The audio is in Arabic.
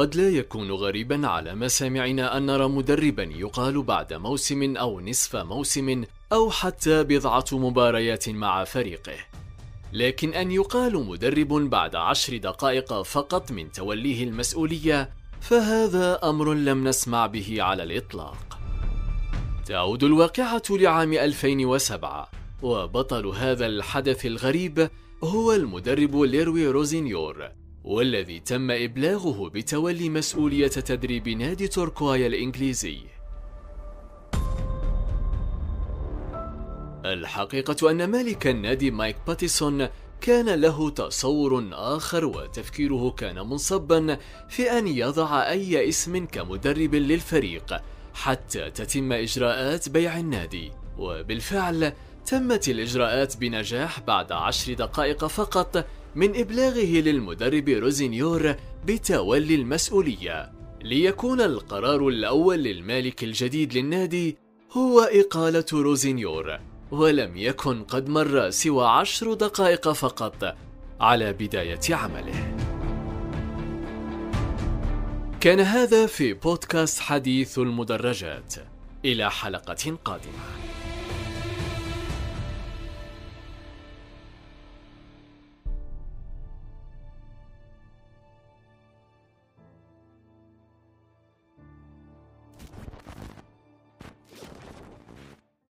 قد لا يكون غريبا على مسامعنا أن نرى مدربا يقال بعد موسم أو نصف موسم أو حتى بضعة مباريات مع فريقه. لكن أن يقال مدرب بعد عشر دقائق فقط من توليه المسؤولية فهذا أمر لم نسمع به على الإطلاق. تعود الواقعة لعام 2007 وبطل هذا الحدث الغريب هو المدرب ليروي روزينيور. والذي تم إبلاغه بتولي مسؤولية تدريب نادي توركواي الإنجليزي. الحقيقة أن مالك النادي مايك باتيسون كان له تصور آخر وتفكيره كان منصبا في أن يضع أي اسم كمدرب للفريق حتى تتم إجراءات بيع النادي. وبالفعل تمت الإجراءات بنجاح بعد عشر دقائق فقط من إبلاغه للمدرب روزينيور بتولي المسؤولية ليكون القرار الأول للمالك الجديد للنادي هو إقالة روزينيور ولم يكن قد مر سوى عشر دقائق فقط على بداية عمله. كان هذا في بودكاست حديث المدرجات إلى حلقة قادمة.